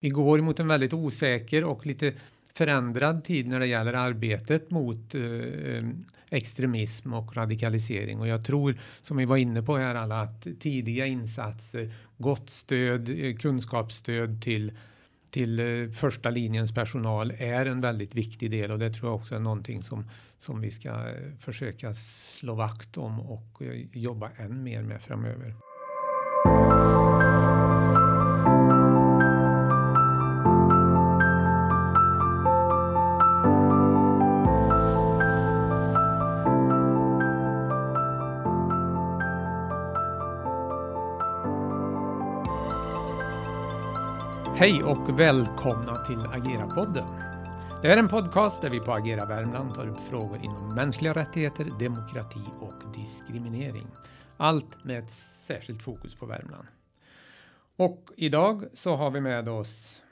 Vi går mot en väldigt osäker och lite förändrad tid när det gäller arbetet mot eh, eh, extremism och radikalisering. Och jag tror, som vi var inne på här alla, att tidiga insatser, gott stöd, eh, kunskapsstöd till till eh, första linjens personal är en väldigt viktig del och det tror jag också är någonting som, som vi ska eh, försöka slå vakt om och eh, jobba än mer med framöver. Hej och välkomna till Agera-podden. Det är en podcast där vi på Agera Värmland tar upp frågor inom mänskliga rättigheter, demokrati och diskriminering. Allt med ett särskilt fokus på Värmland. Och idag så har vi med oss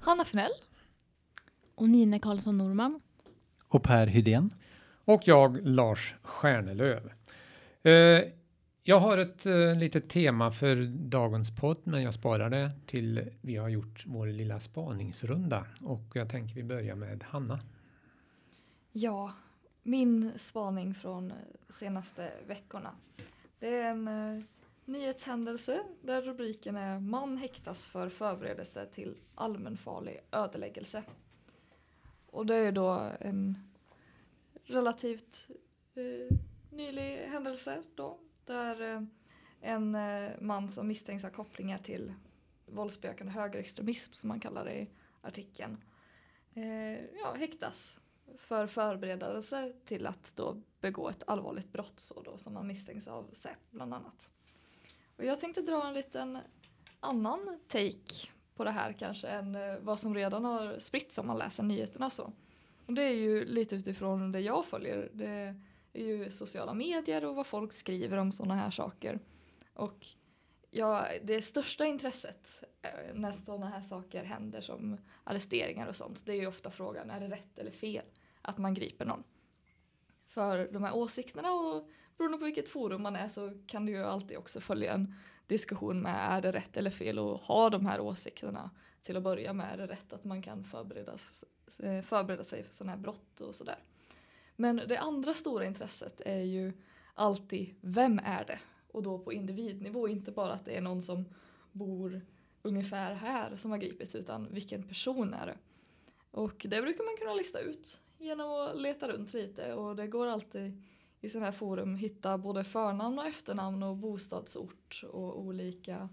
Hanna Fnell. Och Nina Karlsson Norman. Och Per Hydén. Och jag, Lars Stjärnelöv. Eh, jag har ett uh, litet tema för dagens podd, men jag sparar det till vi har gjort vår lilla spaningsrunda och jag tänker vi börjar med Hanna. Ja, min spaning från senaste veckorna. Det är en uh, nyhetshändelse där rubriken är Man häktas för förberedelse till allmänfarlig ödeläggelse. Och det är då en relativt uh, nylig händelse då där eh, en eh, man som misstänks ha kopplingar till våldsbejakande högerextremism som man kallar det i artikeln. Eh, ja, häktas för förberedelse till att då begå ett allvarligt brott så då, som man misstänks av SÄP bland annat. Och jag tänkte dra en liten annan take på det här kanske än eh, vad som redan har spritts om man läser nyheterna så. Och det är ju lite utifrån det jag följer. Det är ju sociala medier och vad folk skriver om sådana här saker. Och ja, det största intresset eh, när sådana här saker händer som arresteringar och sånt, det är ju ofta frågan, är det rätt eller fel att man griper någon? För de här åsikterna och beroende på vilket forum man är så kan du ju alltid också följa en diskussion med är det rätt eller fel att ha de här åsikterna till att börja med. Är det rätt att man kan förbereda, eh, förbereda sig för sådana här brott och sådär. Men det andra stora intresset är ju alltid vem är det? Och då på individnivå, inte bara att det är någon som bor ungefär här som har gripits utan vilken person är det? Och det brukar man kunna lista ut genom att leta runt lite och det går alltid i sådana här forum hitta både förnamn och efternamn och bostadsort och olika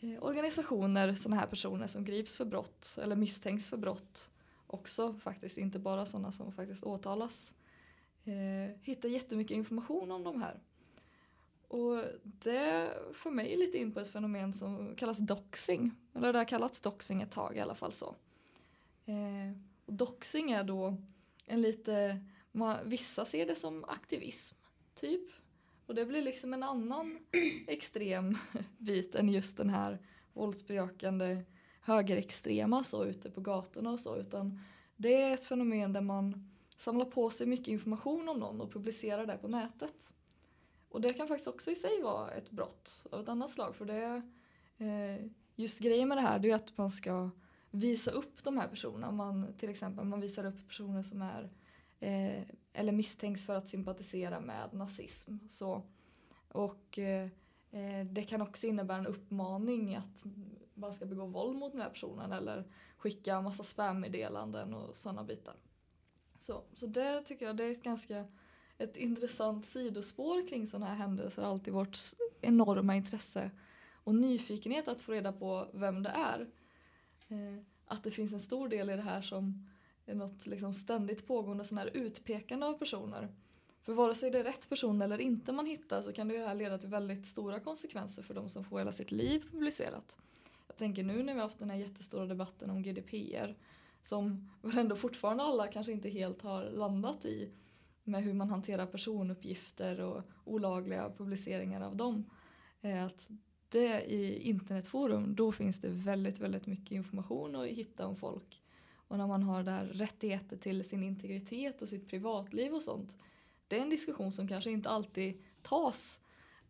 eh, organisationer, sådana här personer som grips för brott eller misstänks för brott också faktiskt, inte bara sådana som faktiskt åtalas. Eh, hittar jättemycket information om de här. Och det för mig lite in på ett fenomen som kallas doxing. Eller det har kallats doxing ett tag i alla fall så. Eh, och doxing är då en lite, man, vissa ser det som aktivism typ. Och det blir liksom en annan extrem bit än just den här våldsbejakande högerextrema så ute på gatorna och så utan det är ett fenomen där man samlar på sig mycket information om någon och publicerar det på nätet. Och det kan faktiskt också i sig vara ett brott av ett annat slag för det eh, just grejen med det här det är att man ska visa upp de här personerna. Man, till exempel man visar upp personer som är eh, eller misstänks för att sympatisera med nazism. Så, och eh, eh det kan också innebära en uppmaning att man ska begå våld mot den här personen eller skicka massa spammeddelanden och sådana bitar. Så, så det tycker jag det är ett ganska ett intressant sidospår kring sådana här händelser. Alltid vårt enorma intresse och nyfikenhet att få reda på vem det är. Eh, att det finns en stor del i det här som är något liksom ständigt pågående sån här utpekande av personer. För vare sig det är rätt person eller inte man hittar så kan det här leda till väldigt stora konsekvenser för de som får hela sitt liv publicerat. Jag tänker nu när vi har haft den här jättestora debatten om GDPR som väl ändå fortfarande alla kanske inte helt har landat i med hur man hanterar personuppgifter och olagliga publiceringar av dem. Att det i internetforum, då finns det väldigt, väldigt mycket information att hitta om folk. Och när man har där rättigheter till sin integritet och sitt privatliv och sånt. Det är en diskussion som kanske inte alltid tas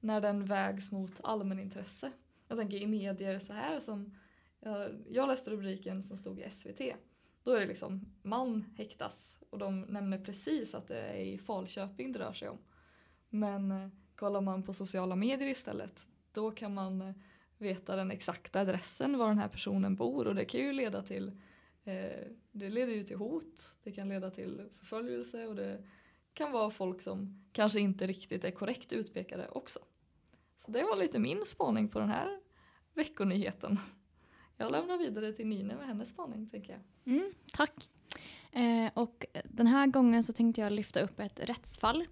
när den vägs mot allmänintresse. Jag tänker i medier så här som Jag, jag läste rubriken som stod i SVT. Då är det liksom man häktas och de nämner precis att det är i Falköping det rör sig om. Men eh, kollar man på sociala medier istället då kan man eh, veta den exakta adressen var den här personen bor och det kan ju leda till eh, det leder ju till hot, det kan leda till förföljelse och det kan vara folk som kanske inte riktigt är korrekt utpekade också. Så det var lite min spaning på den här veckonyheten. Jag lämnar vidare till Nina med hennes spaning tänker jag. Mm, tack. Eh, och den här gången så tänkte jag lyfta upp ett rättsfall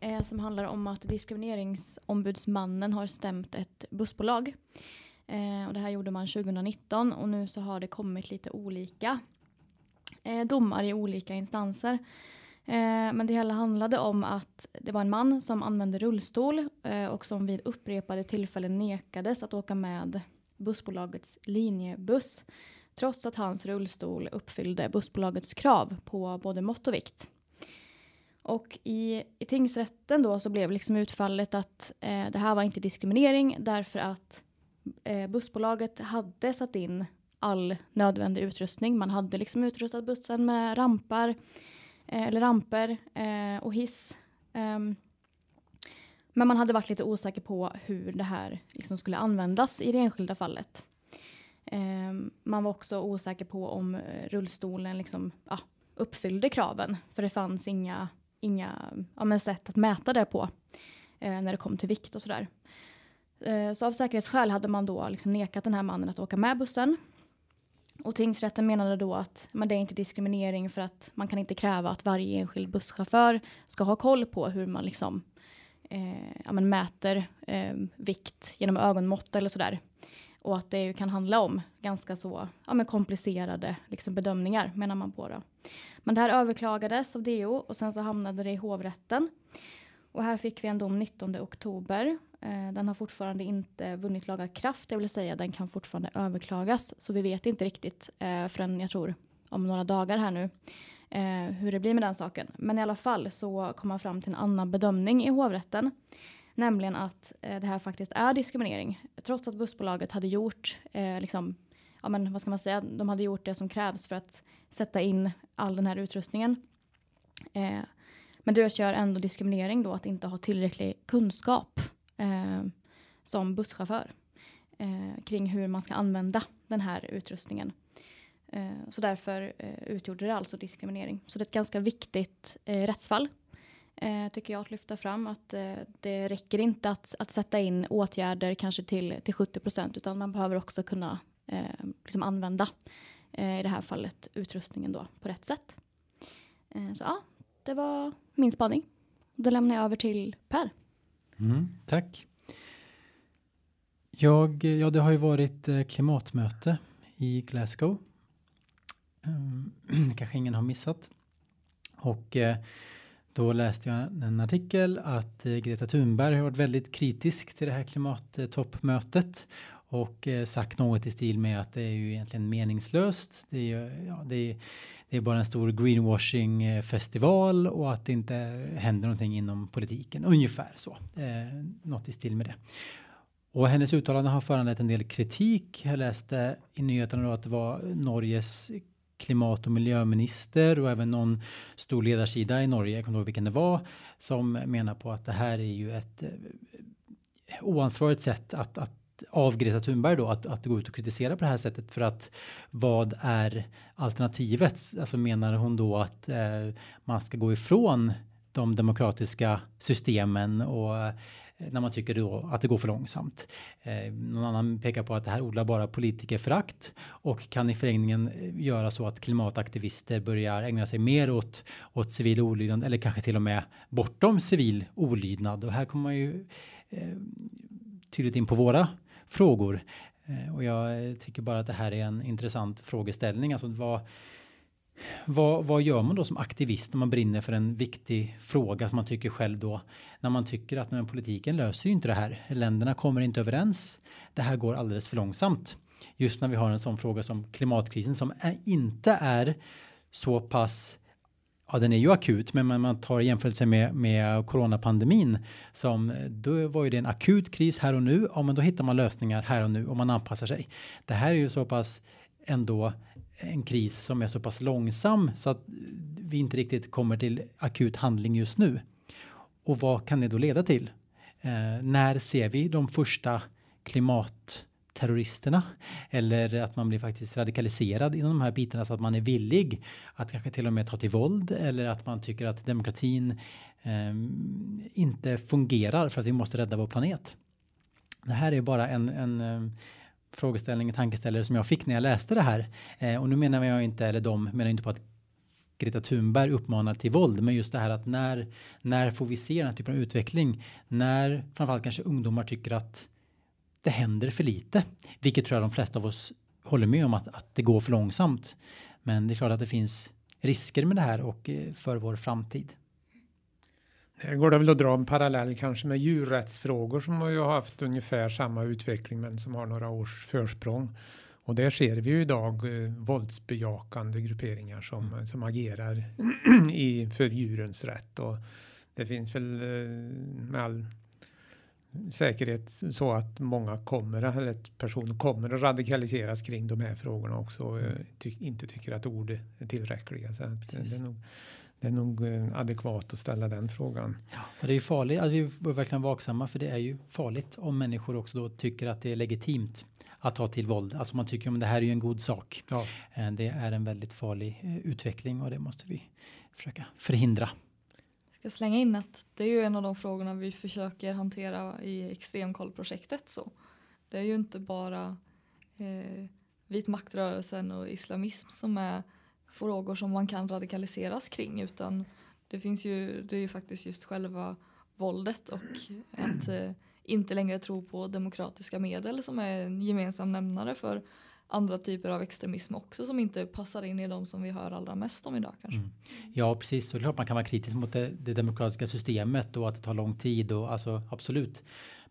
eh, som handlar om att diskrimineringsombudsmannen har stämt ett bussbolag. Eh, och det här gjorde man 2019 och nu så har det kommit lite olika eh, domar i olika instanser. Eh, men det hela handlade om att det var en man som använde rullstol eh, och som vid upprepade tillfällen nekades att åka med bussbolagets linjebuss trots att hans rullstol uppfyllde bussbolagets krav på både mått och vikt. Och i, i tingsrätten då så blev liksom utfallet att eh, det här var inte diskriminering därför att eh, bussbolaget hade satt in all nödvändig utrustning. Man hade liksom utrustat bussen med rampar eh, Eh, eller ramper eh, och hiss. Um, men man hade varit lite osäker på hur det här liksom skulle användas i det enskilda fallet. Um, man var också osäker på om eh, rullstolen liksom, ja, uppfyllde kraven, för det fanns inga, inga ja, sätt att mäta det på eh, när det kom till vikt och sådär. Eh, så av säkerhetsskäl hade man då liksom nekat den här mannen att åka med bussen. Och tingsrätten menade då att men det är inte diskriminering för att man kan inte kräva att varje enskild busschaufför ska ha koll på hur man liksom eh, ja, men mäter eh, vikt genom ögonmått eller sådär. Och att det kan handla om ganska så ja, men komplicerade liksom, bedömningar menar man på. Då. Men det här överklagades av DO och sen så hamnade det i hovrätten. Och här fick vi en dom 19 oktober. Eh, den har fortfarande inte vunnit laga kraft, det vill säga den kan fortfarande överklagas. Så vi vet inte riktigt eh, förrän jag tror om några dagar här nu eh, hur det blir med den saken. Men i alla fall så kom man fram till en annan bedömning i hovrätten. Nämligen att det här faktiskt är diskriminering. Trots att bussbolaget hade gjort, liksom, ja men vad ska man säga, de hade gjort det som krävs för att sätta in all den här utrustningen. Men det utgör ändå diskriminering då att inte ha tillräcklig kunskap eh, som busschaufför eh, kring hur man ska använda den här utrustningen. Eh, så därför eh, utgjorde det alltså diskriminering. Så det är ett ganska viktigt eh, rättsfall eh, tycker jag att lyfta fram att eh, det räcker inte att, att sätta in åtgärder kanske till, till 70 procent utan man behöver också kunna eh, liksom använda eh, i det här fallet utrustningen då på rätt sätt. Eh, så ja, det var min spaning. Då lämnar jag över till Per. Mm, tack. Jag, ja, det har ju varit eh, klimatmöte i Glasgow. Um, kanske ingen har missat. Och eh, då läste jag en artikel att eh, Greta Thunberg har varit väldigt kritisk till det här klimattoppmötet och eh, sagt något i stil med att det är ju egentligen meningslöst. Det är, ja, det är, det är bara en stor greenwashing eh, festival och att det inte händer någonting inom politiken. Ungefär så. Eh, något i stil med det. Och hennes uttalande har föranlett en del kritik. Jag läste i nyheterna då att det var Norges klimat och miljöminister och även någon stor ledarsida i Norge, jag kommer inte ihåg vilken det var, som menar på att det här är ju ett eh, oansvarigt sätt att, att av Greta Thunberg då att, att gå ut och kritisera på det här sättet för att vad är alternativet? Alltså menar hon då att eh, man ska gå ifrån de demokratiska systemen och eh, när man tycker då att det går för långsamt. Eh, någon annan pekar på att det här odlar bara politikerförakt och kan i förlängningen eh, göra så att klimataktivister börjar ägna sig mer åt, åt civil olydnad eller kanske till och med bortom civil olydnad. Och här kommer man ju eh, tydligt in på våra frågor. Eh, och jag tycker bara att det här är en intressant frågeställning. Alltså vad, vad, vad gör man då som aktivist när man brinner för en viktig fråga som man tycker själv då? När man tycker att men politiken löser ju inte det här. Länderna kommer inte överens. Det här går alldeles för långsamt. Just när vi har en sån fråga som klimatkrisen som är, inte är så pass ja den är ju akut, men man tar jämförelse med, med coronapandemin som då var ju det en akut kris här och nu. Ja, men då hittar man lösningar här och nu och man anpassar sig. Det här är ju så pass ändå en kris som är så pass långsam så att vi inte riktigt kommer till akut handling just nu. Och vad kan det då leda till? Eh, när ser vi de första klimat? Terroristerna Eller att man blir faktiskt radikaliserad inom de här bitarna så att man är villig att kanske till och med ta till våld eller att man tycker att demokratin eh, inte fungerar för att vi måste rädda vår planet. Det här är bara en, en eh, frågeställning, tankeställare som jag fick när jag läste det här. Eh, och nu menar jag inte, eller de menar inte på att Greta Thunberg uppmanar till våld, men just det här att när, när får vi se den här typen av utveckling? När framförallt kanske ungdomar tycker att det händer för lite, vilket tror jag de flesta av oss håller med om att, att det går för långsamt. Men det är klart att det finns risker med det här och eh, för vår framtid. Här går det väl att dra en parallell kanske med djurrättsfrågor som har ju haft ungefär samma utveckling men som har några års försprång. Och där ser vi ju idag eh, våldsbejakande grupperingar som, mm. som agerar i, för djurens rätt. Och det finns väl eh, med all säkerhet så att många kommer, eller att personer kommer att radikaliseras kring de här frågorna också och mm. ty, inte tycker att ord är tillräckliga. Så att det, är nog, det är nog eh, adekvat att ställa den frågan. Ja, och det är ju farligt, alltså vi bör verkligen vaksamma för det är ju farligt om människor också då tycker att det är legitimt att ta till våld. Alltså man tycker att det här är ju en god sak. Ja. Eh, det är en väldigt farlig eh, utveckling och det måste vi försöka förhindra. Jag ska slänga in att det är ju en av de frågorna vi försöker hantera i extremkollprojektet. Så det är ju inte bara eh, vit maktrörelsen och islamism som är frågor som man kan radikaliseras kring utan det finns ju, det är ju faktiskt just själva våldet och att eh, inte längre tro på demokratiska medel som är en gemensam nämnare för andra typer av extremism också som inte passar in i de som vi hör allra mest om idag kanske. Mm. Ja precis, så klart man kan vara kritisk mot det, det, demokratiska systemet och att det tar lång tid och alltså absolut.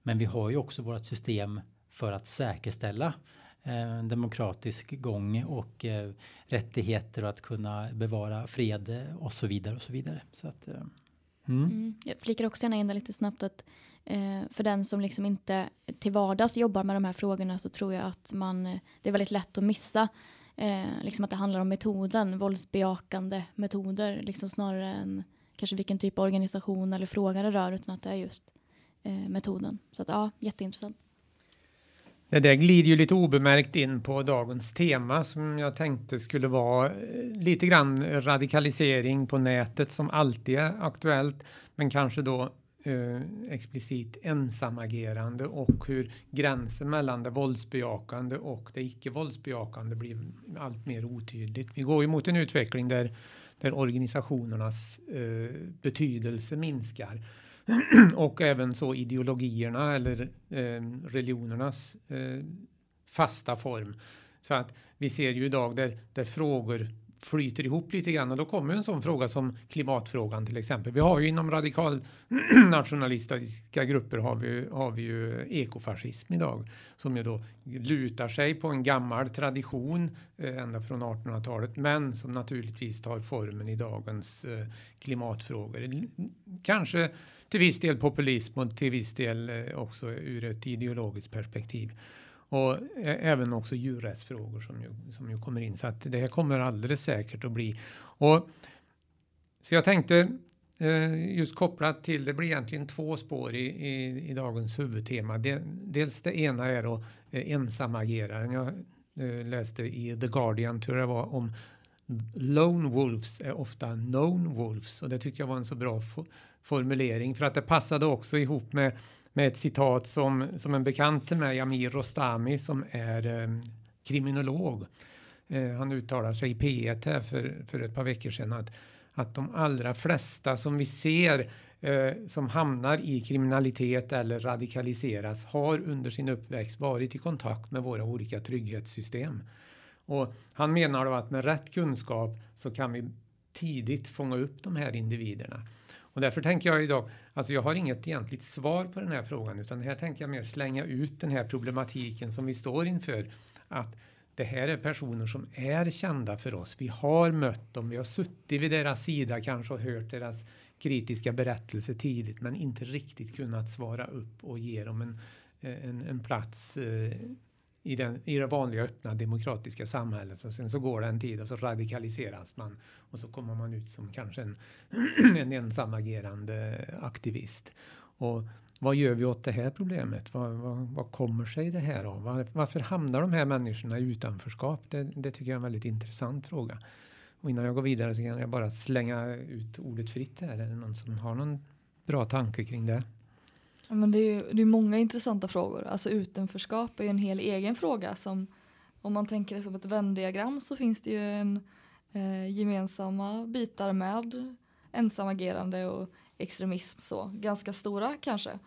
Men vi har ju också vårt system för att säkerställa eh, demokratisk gång och eh, rättigheter och att kunna bevara fred och så vidare och så vidare. Så att, eh, mm. Mm. Jag flikar också gärna in det lite snabbt att Eh, för den som liksom inte till vardags jobbar med de här frågorna så tror jag att man, det är väldigt lätt att missa eh, liksom att det handlar om metoden, våldsbejakande metoder, liksom snarare än kanske vilken typ av organisation eller fråga det rör, utan att det är just eh, metoden. Så att ja, jätteintressant. Det där glider ju lite obemärkt in på dagens tema som jag tänkte skulle vara eh, lite grann radikalisering på nätet som alltid är aktuellt, men kanske då eh, explicit ensamagerande och hur gränsen mellan det våldsbejakande och det icke våldsbejakande blir allt mer otydligt. Vi går ju mot en utveckling där, där organisationernas eh, betydelse minskar och även så ideologierna eller eh, religionernas eh, fasta form. Så att vi ser ju idag där, där frågor flyter ihop lite grann och då kommer en sån fråga som klimatfrågan till exempel. Vi har ju inom radikalnationalistiska grupper har vi, har vi ju ekofascism idag som ju då lutar sig på en gammal tradition eh, ända från 1800-talet men som naturligtvis tar formen i dagens eh, klimatfrågor. Kanske till viss del populism och till viss del eh, också ur ett ideologiskt perspektiv. Och även också djurrättsfrågor som ju, som ju kommer in. Så att det här kommer alldeles säkert att bli. Och, så jag tänkte eh, just kopplat till, det blir egentligen två spår i, i, i dagens huvudtema. Det, dels det ena är då eh, ensamageraren. Jag eh, läste i The Guardian, tror jag det var, om Lone Wolves är ofta known wolves och det tyckte jag var en så bra formulering för att det passade också ihop med med ett citat som, som en bekant till mig, Amir Rostami, som är eh, kriminolog. Eh, han uttalar sig i P1 här för, för ett par veckor sedan att, att de allra flesta som vi ser eh, som hamnar i kriminalitet eller radikaliseras har under sin uppväxt varit i kontakt med våra olika trygghetssystem. Och han menar då att med rätt kunskap så kan vi tidigt fånga upp de här individerna. Och därför tänker jag idag, alltså jag har inget egentligt svar på den här frågan utan här tänker jag mer slänga ut den här problematiken som vi står inför. Att det här är personer som är kända för oss. Vi har mött dem, vi har suttit vid deras sida kanske och hört deras kritiska berättelser tidigt men inte riktigt kunnat svara upp och ge dem en, en, en plats eh, i, den, i det vanliga öppna demokratiska samhället. Så sen så går det en tid och så radikaliseras man och så kommer man ut som kanske en, en ensamagerande aktivist. Och vad gör vi åt det här problemet? Vad, vad, vad kommer sig det här av? Var, varför hamnar de här människorna i utanförskap? Det, det tycker jag är en väldigt intressant fråga. Och innan jag går vidare så kan jag bara slänga ut ordet fritt här. Är det någon som har någon bra tanke kring det? Ja, men det är ju det är många intressanta frågor. Alltså utanförskap är ju en hel egen fråga. Som, om man tänker det som ett vändiagram så finns det ju en eh, gemensamma bitar med ensamagerande och extremism. Så. Ganska stora kanske.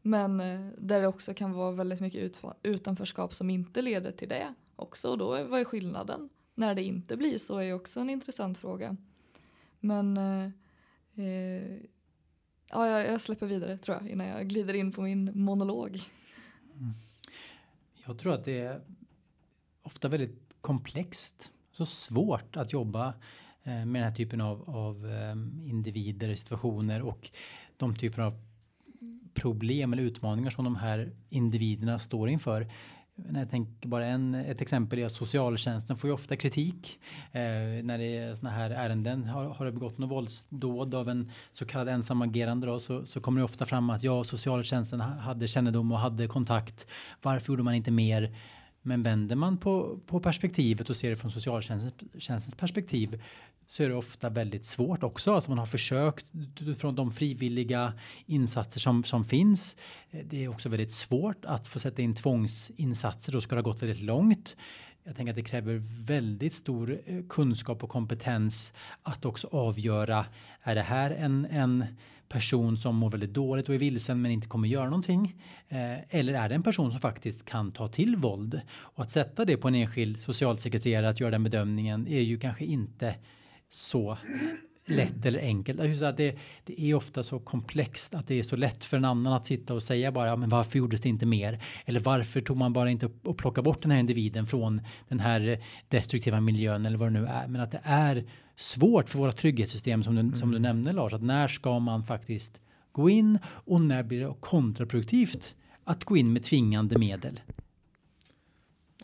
Men eh, där det också kan vara väldigt mycket utanförskap som inte leder till det också. Och då är, vad är skillnaden? När det inte blir så är ju också en intressant fråga. Men eh, eh, ja, jag, släpper vidare tror jag innan jag glider in på min monolog. Mm. Jag tror att det är ofta väldigt komplext, så svårt att jobba eh, med den här typen av, av eh, individer, situationer och de typer av problem eller utmaningar som de här individerna står inför. Jag tänker bara en, ett exempel är att socialtjänsten får ju ofta kritik eh, när det är sådana här ärenden. Har, har det begått något våldsdåd av en så kallad ensamagerande då, så, så kommer det ofta fram att ja, socialtjänsten hade kännedom och hade kontakt. Varför gjorde man inte mer? Men vänder man på, på perspektivet och ser det från socialtjänstens perspektiv så är det ofta väldigt svårt också. Alltså man har försökt från de frivilliga insatser som, som finns. Det är också väldigt svårt att få sätta in tvångsinsatser. Då ska det ha gått väldigt långt. Jag tänker att det kräver väldigt stor eh, kunskap och kompetens att också avgöra. Är det här en, en person som mår väldigt dåligt och är vilsen men inte kommer göra någonting? Eh, eller är det en person som faktiskt kan ta till våld? Och att sätta det på en enskild socialsekreterare att göra den bedömningen är ju kanske inte så lätt eller enkelt. Att det, det är ofta så komplext att det är så lätt för en annan att sitta och säga bara ja, men varför gjordes det inte mer? Eller varför tog man bara inte upp och plocka bort den här individen från den här destruktiva miljön eller vad det nu är. Men att det är svårt för våra trygghetssystem som du, mm. som du nämnde Lars, att när ska man faktiskt gå in och när blir det kontraproduktivt att gå in med tvingande medel?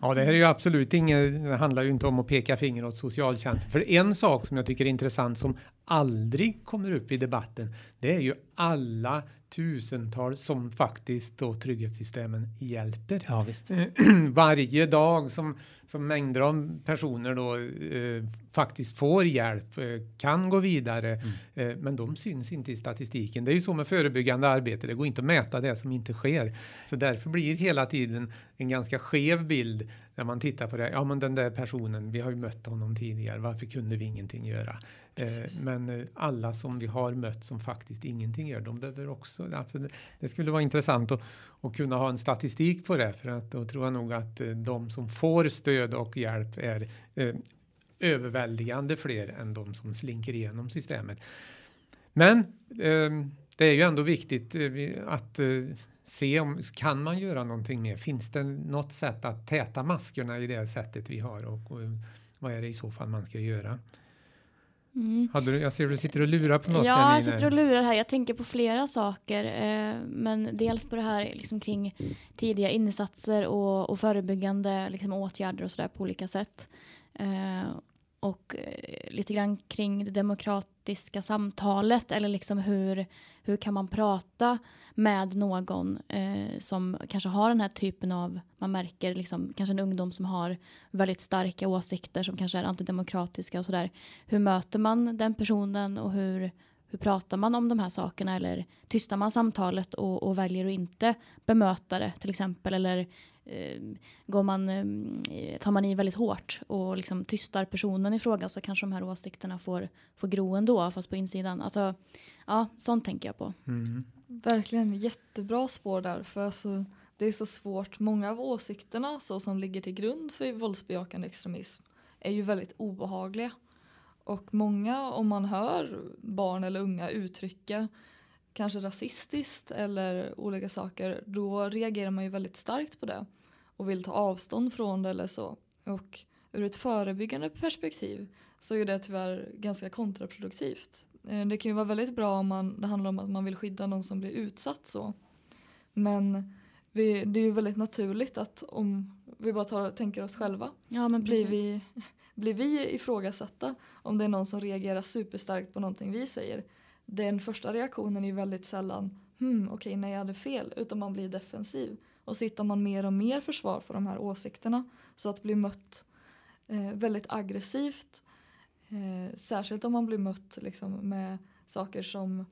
Ja, det här är ju absolut inget, det handlar ju inte om att peka finger åt socialtjänsten. För en sak som jag tycker är intressant som aldrig kommer upp i debatten, det är ju alla tusentals som faktiskt då trygghetssystemen hjälper. Ja. Varje dag som, som mängder av personer då eh, faktiskt får hjälp, eh, kan gå vidare, mm. eh, men de syns inte i statistiken. Det är ju så med förebyggande arbete, det går inte att mäta det som inte sker. Så därför blir hela tiden en ganska skev bild när man tittar på det. Ja, men den där personen, vi har ju mött honom tidigare, varför kunde vi ingenting göra? Eh, men eh, alla som vi har mött som faktiskt ingenting gör, de behöver också, alltså det, det skulle vara intressant att, att, kunna ha en statistik på det, för att då tror jag nog att eh, de som får stöd och hjälp är eh, överväldigande fler än de som slinker igenom systemet. Men eh, det är ju ändå viktigt eh, att se om kan man göra någonting mer? Finns det något sätt att täta maskerna i det sättet vi har och, och vad är det i så fall man ska göra? Mm. Du, jag ser att du sitter och lurar på något. Ja, jag sitter och lurar här. Jag tänker på flera saker. Eh, men dels på det här liksom, kring tidiga insatser och, och förebyggande liksom, åtgärder och sådär på olika sätt. Eh, och eh, lite grann kring det demokratiska samtalet eller liksom hur, hur kan man prata med någon eh, som kanske har den här typen av, man märker liksom, kanske en ungdom som har väldigt starka åsikter som kanske är antidemokratiska och sådär. Hur möter man den personen och hur, hur pratar man om de här sakerna eller tystar man samtalet och, och väljer att inte bemöta det till exempel eller går man, eh, tar man i väldigt hårt och liksom tystar personen i fråga så kanske de här åsikterna får, får gro ändå fast på insidan. Alltså, ja, sånt tänker jag på. Mm. Verkligen jättebra spår där för alltså, det är så svårt. Många av åsikterna så som ligger till grund för våldsbejakande extremism är ju väldigt obehagliga. Och många, om man hör barn eller unga uttrycka kanske rasistiskt eller olika saker, då reagerar man ju väldigt starkt på det och vill ta avstånd från det eller så. Och ur ett förebyggande perspektiv så är det tyvärr ganska kontraproduktivt. Eh, det kan ju vara väldigt bra om man, det handlar om att man vill skydda någon som blir utsatt så. Men vi, det är ju väldigt naturligt att om vi bara tar, tänker oss själva. Ja, men blir, vi, blir vi ifrågasatta om det är någon som reagerar superstarkt på någonting vi säger. Den första reaktionen är ju väldigt sällan hmm, okej okay, nej jag hade fel utan man blir defensiv. Och så hittar man mer och mer försvar för de här åsikterna. Så att bli mött eh, väldigt aggressivt. Eh, särskilt om man blir mött liksom, med saker som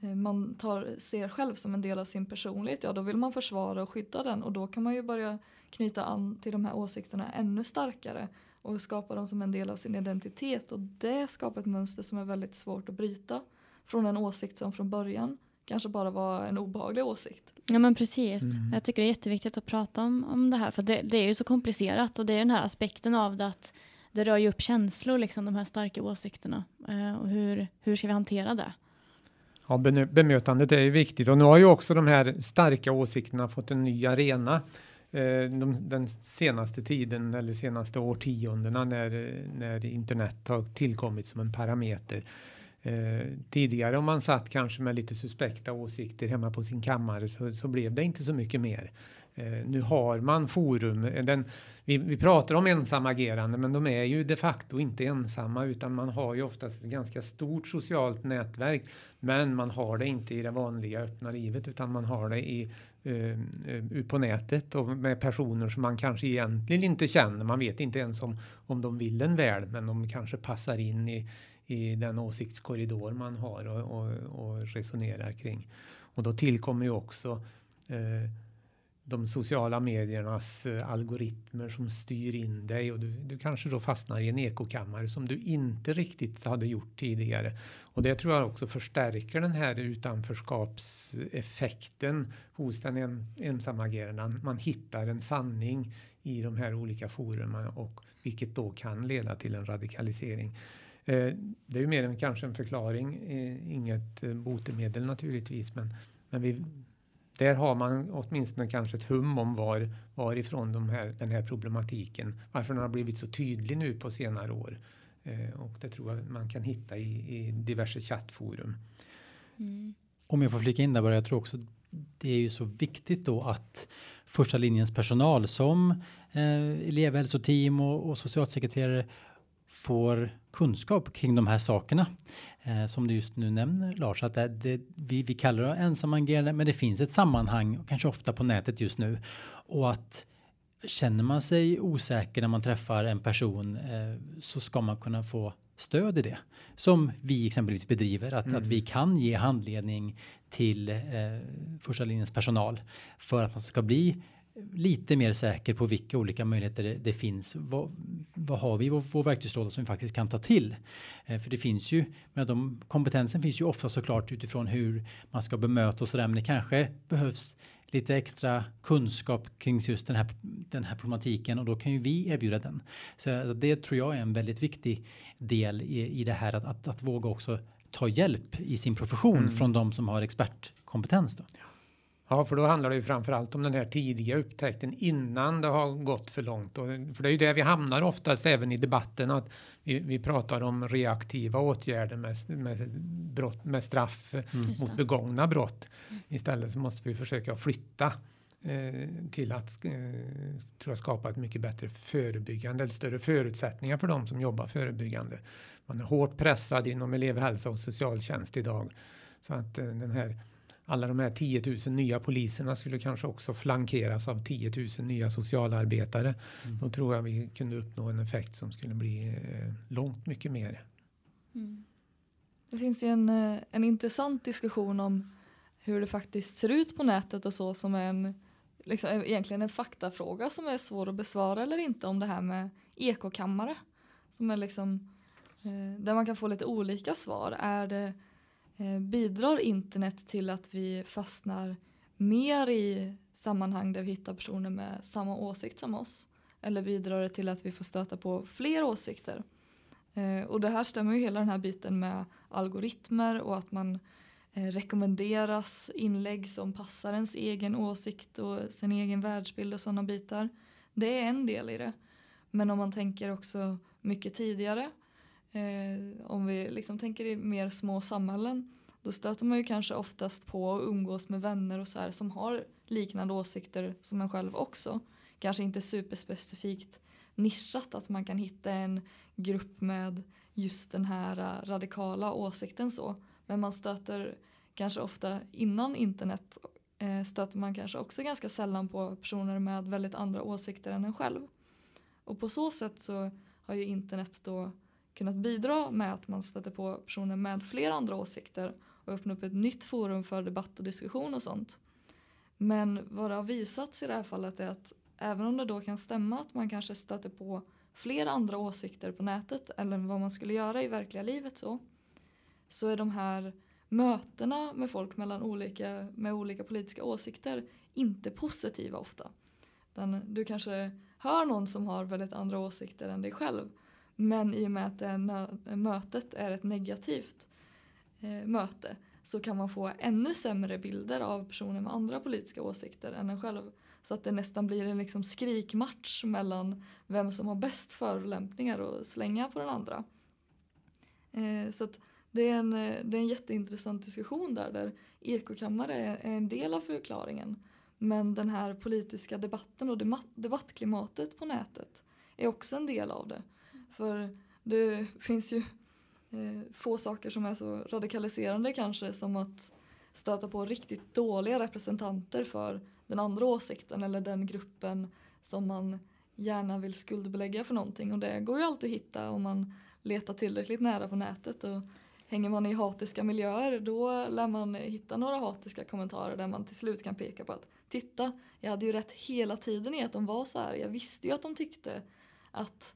eh, man tar, ser själv som en del av sin personlighet. Ja då vill man försvara och skydda den och då kan man ju börja knyta an till de här åsikterna ännu starkare och skapa dem som en del av sin identitet och det skapar ett mönster som är väldigt svårt att bryta från en åsikt som från början kanske bara var en obehaglig åsikt. Ja men precis. Mm. Jag tycker det är jätteviktigt att prata om, om det här för det, det, är ju så komplicerat och det är den här aspekten av det att det rör ju upp känslor, liksom de här starka åsikterna. Eh, och hur, hur ska vi hantera det? Ja, bemötandet är ju viktigt och nu har ju också de här starka åsikterna fått en ny arena eh, de, den senaste tiden eller senaste årtiondena när, när internet har tillkommit som en parameter. Eh, tidigare om man satt kanske med lite suspekta åsikter hemma på sin kammare så, så blev det inte så mycket mer. Eh, nu har man forum. Eh, den, vi, vi pratar om ensamagerande men de är ju de facto inte ensamma utan man har ju oftast ett ganska stort socialt nätverk. Men man har det inte i det vanliga öppna livet utan man har det i, eh, eh på nätet och med personer som man kanske egentligen inte känner. Man vet inte ens om, om de vill en väl men de kanske passar in i, i den åsiktskorridor man har och, och, och resonerar kring. Och då tillkommer ju också eh, de sociala mediernas eh, algoritmer som styr in dig och du, du kanske då fastnar i en ekokammare som du inte riktigt hade gjort tidigare. Och det tror jag också förstärker den här utanförskapseffekten hos den en, ensamagerande. Man hittar en sanning i de här olika forumen och vilket då kan leda till en radikalisering. Eh, det är ju mer än kanske en förklaring, eh, inget eh, botemedel naturligtvis, men, men vi, där har man åtminstone kanske ett hum om var, varifrån de här, den här problematiken, varför den har blivit så tydlig nu på senare år. Eh, och det tror jag man kan hitta i, i diverse chattforum. Mm. Om jag får flika in där bara, jag tror också det är ju så viktigt då att första linjens personal som eh, elevhälsoteam och, och socialsekreterare får kunskap kring de här sakerna. Eh, som du just nu nämner Lars, att det, det, vi, vi kallar det ensamagerande men det finns ett sammanhang, kanske ofta på nätet just nu. Och att känner man sig osäker när man träffar en person eh, så ska man kunna få stöd i det. Som vi exempelvis bedriver, att, mm. att vi mm. kan ge handledning till eh, första linjens personal för att man ska bli lite mer säker på vilka olika möjligheter det, det finns. Vad, vad, har vi i vår, vår verktygslåda som vi faktiskt kan ta till? Eh, för det finns ju, men de, kompetensen finns ju ofta såklart utifrån hur man ska bemöta och sådär, men det kanske behövs lite extra kunskap kring just den här, den här problematiken och då kan ju vi erbjuda den. Så det tror jag är en väldigt viktig del i, i det här att, att, att våga också ta hjälp i sin profession mm. från de som har expertkompetens. Då. Ja, för då handlar det ju framförallt om den här tidiga upptäckten innan det har gått för långt. Och, för det är ju det vi hamnar oftast även i debatten att vi, vi pratar om reaktiva åtgärder med, med, brott, med straff mm. mot begångna brott. Mm. Istället så måste vi försöka flytta eh, till att eh, tror jag, skapa ett mycket bättre förebyggande eller större förutsättningar för de som jobbar förebyggande. Man är hårt pressad inom elevhälsa och socialtjänst idag så att eh, den här alla de här 10 000 nya poliserna skulle kanske också flankeras av 10 000 nya socialarbetare. Mm. Då tror jag vi kunde uppnå en effekt som skulle bli eh, långt mycket mer. Mm. Det finns ju en, eh, en intressant diskussion om hur det faktiskt ser ut på nätet och så som är en liksom, egentligen en faktafråga som är svår att besvara eller inte om det här med ekokammare. Som är liksom eh, där man kan få lite olika svar. Är det Eh, Eh, bidrar internet till att vi fastnar mer i sammanhang där vi hittar personer med samma åsikt som oss? Eller bidrar det till att vi får stöta på fler åsikter? Eh, och det här stämmer ju hela den här biten med algoritmer och att man eh, rekommenderas inlägg som passar ens egen åsikt och sin egen världsbild och sådana bitar. Det är en del i det. Men om man tänker också mycket tidigare, eh, om vi liksom tänker i mer små samhällen, då stöter man ju kanske oftast på och umgås med vänner och så här som har liknande åsikter som en själv också. Kanske inte superspecifikt nischat att man kan hitta en grupp med just den här radikala åsikten så. Men man stöter kanske ofta innan internet eh, stöter man kanske också ganska sällan på personer med väldigt andra åsikter än en själv. Och på så sätt så har ju internet då kunnat bidra med att man stöter på personer med flera andra åsikter och öppna upp ett nytt forum för debatt och diskussion och sånt. Men vad det har visats i det här fallet är att även om det då kan stämma att man kanske stöter på flera andra åsikter på nätet eller vad man skulle göra i verkliga livet så så är de här mötena med folk mellan olika, med olika politiska åsikter inte positiva ofta. Den, du kanske hör någon som har väldigt andra åsikter än dig själv men i och med att det mötet är ett negativt eh, möte så kan man få ännu sämre bilder av personer med andra politiska åsikter än en själv. Så att det nästan blir en liksom skrikmatch mellan vem som har bäst förolämpningar att slänga på den andra. Eh, så att det är, en, eh, det är en jätteintressant diskussion där, där ekokammare är, är en del av förklaringen. Men den här politiska debatten och debattklimatet på nätet är också en del av det. För det finns ju eh, få saker som är så radikaliserande kanske som att stöta på riktigt dåliga representanter för den andra åsikten eller den gruppen som man gärna vill skuldbelägga för någonting och det går ju alltid att hitta om man letar tillräckligt nära på nätet och hänger man i hatiska miljöer då lär man hitta några hatiska kommentarer där man till slut kan peka på att titta, jag hade ju rätt hela tiden i att de var så här. Jag visste ju att de tyckte att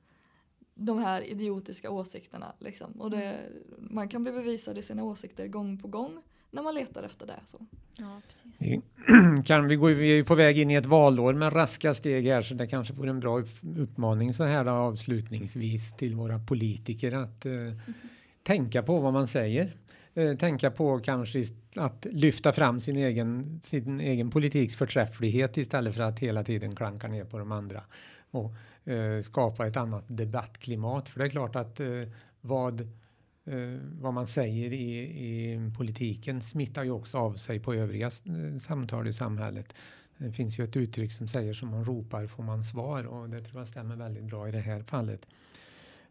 de här idiotiska åsikterna. Liksom. Och det, mm. man kan bli bevisad i sina åsikter gång på gång när man letar efter det. Så. Ja, precis. Kan vi, gå, vi är på väg in i ett valår med raska steg här så det kanske vore en bra uppmaning så här då, avslutningsvis till våra politiker att uh, mm. tänka på vad man säger. Uh, tänka på kanske att lyfta fram sin egen, sin egen politiks förträfflighet istället för att hela tiden klanka ner på de andra. Och eh, skapa ett annat debattklimat. För det är klart att eh, vad, eh, vad man säger i, i politiken smittar ju också av sig på övriga eh, samtal i samhället. Det finns ju ett uttryck som säger som man ropar får man svar och det tror jag stämmer väldigt bra i det här fallet.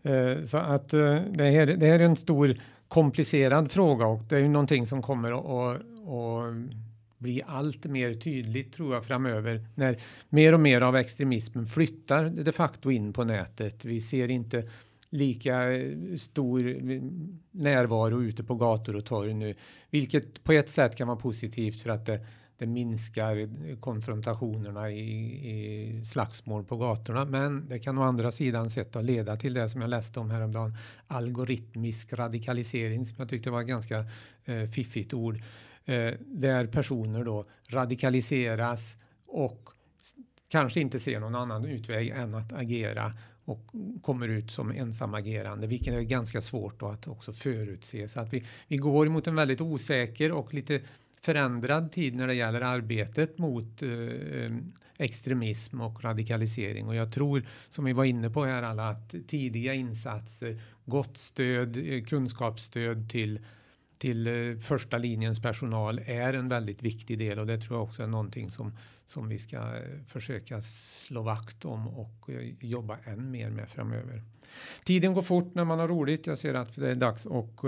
Eh, så att eh, det här, det här är en stor komplicerad fråga och det är ju någonting som kommer att bli allt mer tydligt tror jag framöver när mer och mer av extremismen flyttar de facto in på nätet. Vi ser inte lika eh, stor eh, närvaro ute på gator och torg nu, vilket på ett sätt kan vara positivt för att det, det minskar eh, konfrontationerna i, i, slagsmål på gatorna. Men det kan å andra sidan sett att leda till det som jag läste om häromdagen, algoritmisk radikalisering som jag tyckte var ett ganska eh, fiffigt ord eh, där personer då radikaliseras och kanske inte ser någon annan utväg än att agera och kommer ut som ensamagerande, vilket är ganska svårt att också förutse. Så att vi, vi går mot en väldigt osäker och lite förändrad tid när det gäller arbetet mot eh, eh extremism och radikalisering. Och jag tror, som vi var inne på här alla, att tidiga insatser, gott stöd, eh, kunskapsstöd till till eh, första linjens personal är en väldigt viktig del och det tror jag också är någonting som, som vi ska eh, försöka slå vakt om och eh, jobba än mer med framöver. Tiden går fort när man har roligt. Jag ser att det är dags att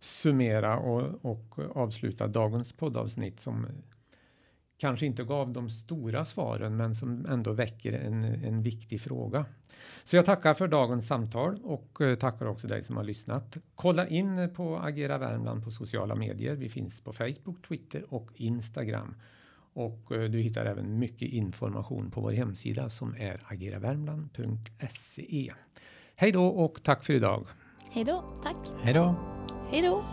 summera och, och avsluta dagens poddavsnitt som kanske inte gav de stora svaren men som ändå väcker en, en viktig fråga. Så jag tackar för dagens samtal och eh, tackar också dig som har lyssnat. Kolla in på Agera Värmland på sociala medier. Vi finns på Facebook, Twitter och Instagram. Och eh, du hittar även mycket information på vår hemsida som är ageravärmland.se. Hej då och tack för idag. Hej då, tack. Hej då. Hej då.